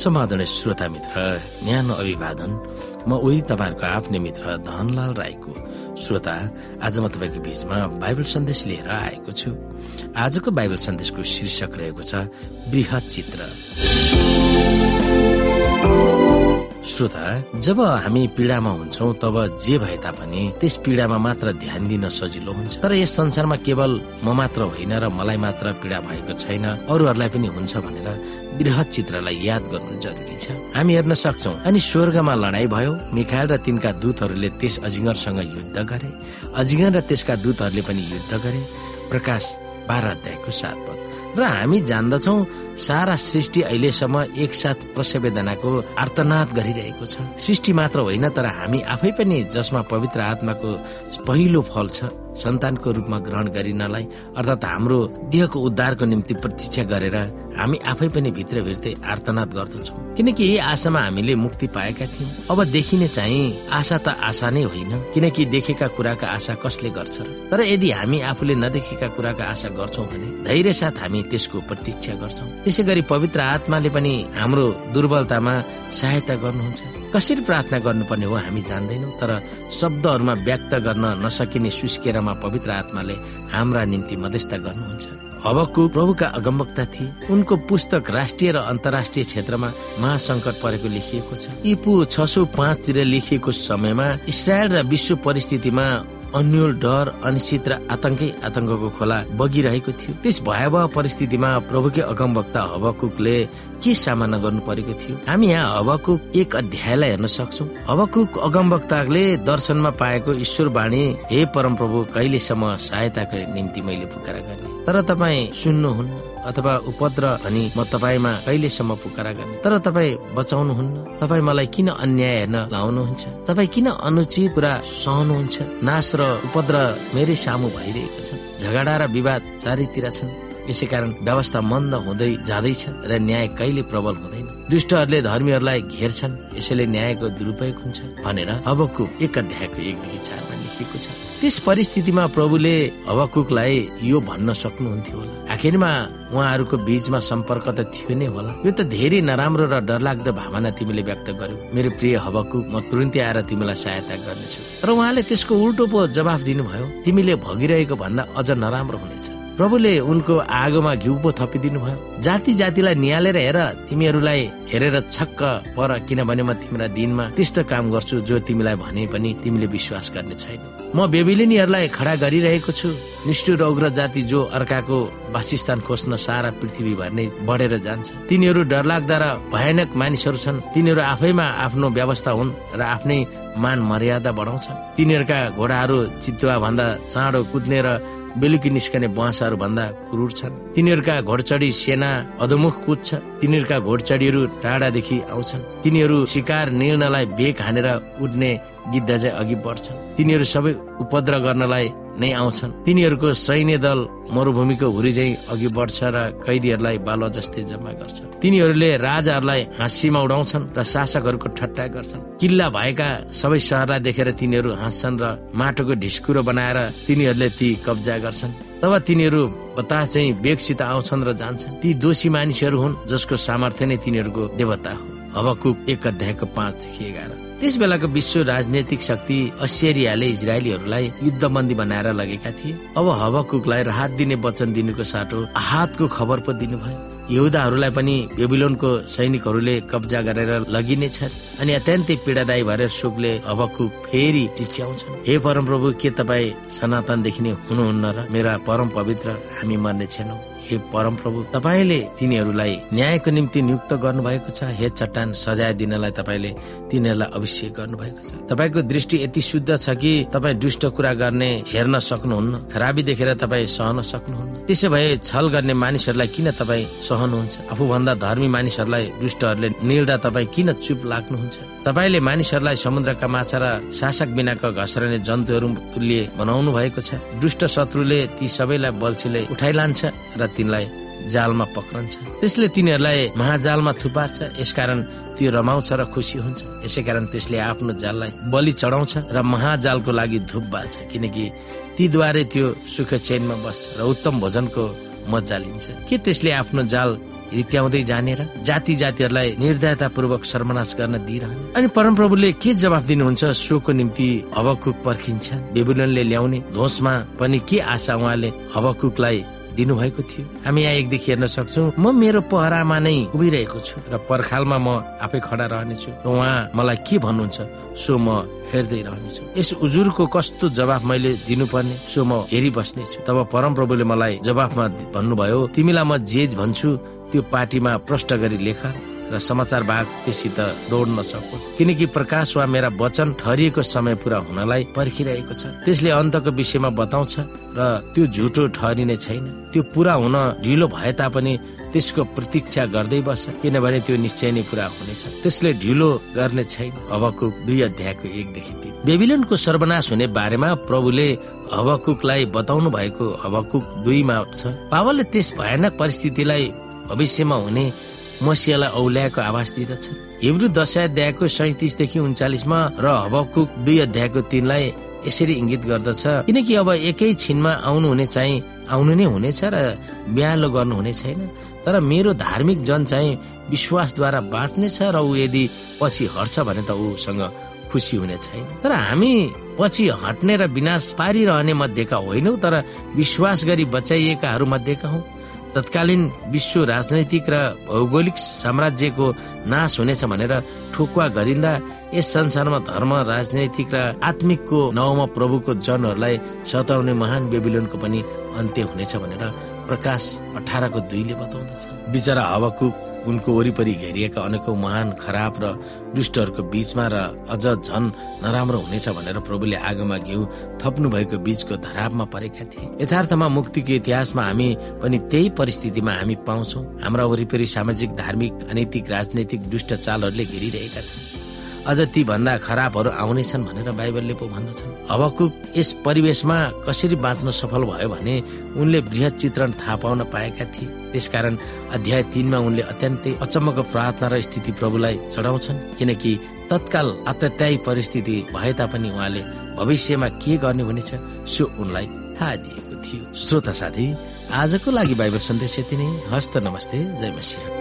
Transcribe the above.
समाधान श्रोता मित्र न्यानो अभिवादन। म उही तपाईँहरूको आफ्नै मित्र धनलाल राईको श्रोता। आज म तपाईँको बिचमा बाइबल सन्देश लिएर आएको छु। आजको बाइबल सन्देशको शीर्षक रहेको छ वृहत चित्र। श्रोता जब हामी पीडामा हुन्छौँ तब जे भए तापनि त्यस पीडामा मात्र ध्यान दिन सजिलो हुन्छ। तर यस संसारमा केवल म मात्र होइन र मलाई मात्र पीडा भएको छैन अरूहरूलाई पनि हुन्छ भनेर वृहत चित्रलाई याद गर्नु जरुरी छ। हामी हेर्न सक्छौ अनि स्वर्गमा लडाई भयो मिखायल र तिनका दूतहरूले त्यस अजिङ्गरसँग युद्ध गरे। अजिङ्गर र त्यसका दूतहरूले पनि युद्ध गरे। प्रकाश बाह्र अध्यायको सात पद। र हामी जान्दछौ सारा सृष्टि अहिलेसम्म एकसाथ प्रसवेदनाको आर्तनाद गरिरहेको छ। सृष्टि मात्र होइन तर हामी आफै पनि जसमा पवित्र आत्माको पहिलो फल छ। सन्तानको रूपमा ग्रहण गरिनलाई अर्थात् हाम्रो देहको उद्धारको निम्ति प्रतीक्षा गरेर हामी आफै पनि भित्र भित्रै आर्तनाद गर्दछौँ। किनकि यही आशामा हामीले मुक्ति पाएका थियौँ। अब देखिने चाहिँ आशा त आशा नै होइन किनकि देखेका कुराका आशा कसले गर्छ तर यदि हामी आफूले नदेखेका कुराका आशा गर्छौँ भने धैर्य साथ हामी त्यसको प्रतीक्षा गर्छौँ। त्यसै गरी पवित्र आत्माले पनि हाम्रो दुर्बलतामा सहायता गर्नुहुन्छ। कसरी प्रार्थना गर्नुपर्ने हो हामी जान्दैनौँ तर शब्दहरूमा व्यक्त गर्न नसकिने सुस्केरमा पवित्र आत्माले हाम्रा निम्ति मध्यस्थ गर्नुहुन्छ। हवकु प्रभुका अगमवक्ता थिए। उनको पुस्तक राष्ट्रिय र अन्तर्राष्ट्रिय क्षेत्रमा महासङ्कट परेको लेखिएको छ। इपु छ सौ पाँचतिर लेखिएको समयमा इसरायल र विश्व परिस्थितिमा अन्यल डर अनिश्चित र आतंकै आतंकको खोला बगिरहेको थियो। त्यस भयावह परिस्थितिमा प्रभुकै अगमवक्ता हवकुकले के सामना गर्नु परेको थियो? हामी यहाँ हवकुक एक अध्यायलाई हेर्न सक्छौ। हवकुक अगमवक्ताले दर्शनमा पाएको ईश्वर वाणी हे परम प्रभु कहिलेसम्म सहायताको निम्ति मैले पुकारा गर्ने? तर तपाईँ सुन्नुहुन्न। अथवा उपद्र अनि म तपाईँमा कहिलेसम्म पुकारा गर्ने? तर तपाईँ बचाउनुहुन्न। तपाईँ मलाई किन अन्याय हेर्न लाउनुहुन्छ? तपाईँ किन अनुचित कुरा सहनुहुन्छ? नाश र उपद्र मेरै सामु भइरहेको छ झगडा र विवाद चारैतिर छन्। यसै कारण व्यवस्था मन्द हुँदै जाँदैछ र न्याय कहिले प्रबल हुँदैन। दुष्टहरूले धर्मीहरूलाई घेर्छन्। यसैले न्यायको दुरुपयोग हुन्छ भनेर अबको एक अध्यायको एकदेखि चारमा लेखिएको छ। त्यस परिस्थितिमा प्रभुले हवकुकलाई यो भन्न सक्नुहुन्थ्यो होला। आखिरमा उहाँहरूको बीचमा सम्पर्क त थियो नै होला। यो त धेरै नराम्रो र डरलाग्दो भावना तिमीले व्यक्त गर्यो। मेरो प्रिय हवकुक म तुरन्तै आएर तिमीलाई सहायता गर्नेछु। र उहाँले त्यसको उल्टो पो जवाफ दिनुभयो। तिमीले भगिरहेको भन्दा अझ नराम्रो हुनेछ। प्रभुले उनको आगोमा घिउ पो थपिदिनु भयो जाति जातिलाई निहालेर हेर तिमीहरूलाई हेरेर छक्क पर किनभने म तिम्रा दिनमा त्यस्तो काम गर्छु जो तिमीलाई भने पनि तिमीले विश्वास गर्ने छैन। म बेबिलिनीहरूलाई खडा गरिरहेको छु। निष्ठुर उग्र जाति जो अर्काको वासस्थान खोज्न सारा पृथ्वी भर नै बढेर जान्छ। तिनीहरू डरलाग्दा र भयानक मानिसहरू छन्। तिनीहरू आफैमा आफ्नो व्यवस्था हुन् र आफ्नै मान मर्यादा बढाउँछन्। तिनीहरूका घोडाहरू चितुवा भन्दा चाँडो कुद्ने र बेलुकी निस्कने बाँसहरू भन्दा क्रूर छन्। तिनीहरूका घोडचडी सेना अधोमुख कुद्छ तिनीहरूका घोडचडीहरू टाढादेखि आउँछन्। तिनीहरू शिकार निर्णयलाई बेग हानेर उड्ने गिद्ध चाहिँ अघि बढ्छन्। तिनीहरू सबै उपद्र गर्नलाई नै आउँछन्। तिनीहरूको सैन्य दल मरुभूमिको हुरी चाहिँ अघि बढ्छ र कैदीहरूलाई बालुवा जस्तै जम्मा गर्छ। तिनीहरूले राजाहरूलाई हाँसीमा उडाउँछन् र शासकहरूको ठट्टा गर्छन्। किल्ला भएका सबै सहरलाई देखेर तिनीहरू हाँस्छन् र माटोको ढिस्कुरो बनाएर तिनीहरूले ती कब्जा गर्छन्। तब तिनीहरू बतास चाहिँ बेगसित आउँछन् र जान्छन्। ती दोषी मानिसहरू हुन् जसको सामर्थ्य नै तिनीहरूको देवता हो। हवकुक एक अध्यायको पाँचदेखि एघार। त्यस बेलाको विश्व राजनैतिक शक्ति अस्ट्रेलियाले इजरायलीहरूलाई युद्धबन्दी बनाएर लगेका थिए। अब हवकुकलाई राहत दिने वचन दिनुको साटो आहतको खबर पो दिनुभयो। यहुदाहरूलाई पनि बेबिलोनको सैनिकहरूले कब्जा गरेर लगिनेछ अनि अत्यन्तै पीडादायी भएर सुकले अबकु फेरि टिच्याउँछन्। हे परम प्रभु के तपाईँ सनातनदेखि नै हुनुहुन्न र मेरा परम पवित्र हामी मर्ने छैनौँ? हे परम प्रभु तपाईँले तिनीहरूलाई न्यायको निम्ति नियुक्त गर्नुभएको छ। हे चट्टान सजाय दिनलाई तपाईँले तिनीहरूलाई अभिषेक गर्नुभएको छ। तपाईँको दृष्टि यति शुद्ध छ कि तपाईँ दुष्ट कुरा गर्ने हेर्न सक्नुहुन्न खराबी देखेर तपाईँ सहन सक्नुहुन्न। त्यसो भए छल गर्ने मानिसहरूलाई किन तपाईँ सहनुहुन्छ? आफूभन्दा धर्मी मानिसहरूलाई दुष्टहरूले निल्दा तपाईँ किन चुप लाग्नुहुन्छ? तपाईँले मानिसहरूलाई समुद्रका माछा र शासक बिनाको घस्रने जन्तुहरू तुल्य बनाउनु भएको छ। दुष्ट शत्रुले ती सबैलाई बल्छीले उठाइलान्छ र तिनलाई जालमा पक्रन्छ। त्यसले तिनीहरूलाई महाजालमा थुपार्छ। यसकारण त्यो रमाउँछ र खुसी हुन्छ। यसै कारण त्यसले आफ्नो जाललाई बलि चढाउँछ र महाजालको लागि धुप बाल्छ। किनकि तीद्वारै त्यो सुख चैनमा बस्छ र उत्तम भोजनको मजा लिन्छ। के त्यसले आफ्नो जाल रित्याउँदै जाने र जाति जातिहरूलाई निर्दयतापूर्वक सर्वनाश गर्न दिइरहने। अनि परमप्रभुले के जवाफ दिनुहुन्छ सोको निम्ति हवकुक पर्खिन्छन्? बेबुलनले ल्याउने धोसमा पनि के आशा उहाँले हवकुकलाई दिनुभएको थियो? हामी यहाँ एकदेखि हेर्न सक्छौ म मेरो पहरामा नै उभिरहेको छु र पर्खालमा म आफै खडा रहनेछु। र उहाँ मलाई के भन्नुहुन्छ सो म हेर्दै रहनेछु। यस उजुरको कस्तो जवाफ मैले दिनुपर्ने सो म हेरिबस्नेछु। तब परमप्रभुले मलाई जवाफमा भन्नुभयो तिमीलाई म जे भन्छु त्यो पार्टीमा प्रष्ट गरी लेख र समाचार भाग त्यससित दौड्न सकोस्। किनकि प्रकाश वा मेरा वचन ठहरिएको समय पुरा हुनलाई पर्खिरहेको छ। त्यसले अन्तको विषयमा बताउँछ र त्यो झुटो ठहरिने छैन। त्यो पुरा हुन ढिलो भए तापनि त्यसको प्रतीक्षा गर्दै बस्छ किनभने त्यो निश्चय नै पुरा हुनेछ। त्यसले ढिलो गर्ने छैन। अबको दुई अध्यायको एकदेखि तिन। बेबिलनको सर्वनाश हुने बारेमा प्रभुले हवकुकलाई बताउनु भएको हवकुक दुईमा छ। पावलले त्यस भयानक परिस्थितिलाई भविष्यमा हुने मसियालाई औल्याएको आवाज दिँदछन् हिब्रू दश अध्यायको सैतिसदेखि उन्चालिसमा र हबकुक दुई अध्यायको तिनलाई यसरी इङ्गित गर्दछ किनकि अब एकै छिनमा आउनु हुने चाहिँ आउनु नै हुनेछ र बिहालो गर्नु हुने छैन। तर मेरो धार्मिक जन चाहिँ विश्वासद्वारा बाँच्नेछ र ऊ यदि पछि हट्छ भने त ऊसँग खुसी हुने छैन। तर हामी पछि हट्ने र विनाश पारिरहने मध्येका होइनौ तर विश्वास गरी बचाइएकाहरू मध्येका हौ। तत्कालीन विश्व राजनैतिक र भौगोलिक साम्राज्यको नाश हुनेछ भनेर ठोकुवा गरिँदा यस संसारमा धर्म राजनैतिक र आत्मिकको नवमा प्रभुको जनहरूलाई सताउने महान बेबिलोनको पनि अन्त्य हुनेछ भनेर प्रकाश अठारको दुईले बताउँदछ। बिचरा हावाको उनको वरिपरि घेरिएका अनेकौं महान खराब र दुष्टहरूको बीचमा र अझ झन नराम्रो हुनेछ भनेर प्रभुले आगोमा घिउ थप्नु भएको बीचको धरापमा परेका थिए। यथार्थमा मुक्तिको इतिहासमा हामी पनि त्यही परिस्थितिमा हामी पाउँछौ। हाम्रा वरिपरि सामाजिक धार्मिक अनैतिक राजनैतिक दुष्ट चालहरूले घेरिरहेका छन्। अझ ती भन्दा खराबहरू आउनेछन् भनेर बाइबलले पो भन्दछन्। हवकु यस परिवेशमा कसरी बाँच्न सफल भयो भने उनले बृहत चित्रण थाहा पाउन पाएका थिए। त्यसकारण अध्याय तिनमा उनले अत्यन्तै अचम्मको प्रार्थना र स्थिति प्रभुलाई चढाउँछन्। किनकि तत्काल अत्यत्यायी परिस्थिति भए तापनि उहाँले भविष्यमा के गर्ने हुनेछ सो उनलाई थाहा दिएको थियो। श्रोता साथी आजको लागि बाइबल सन्देश यति नै। हस्त नमस्ते। जय मसिंह।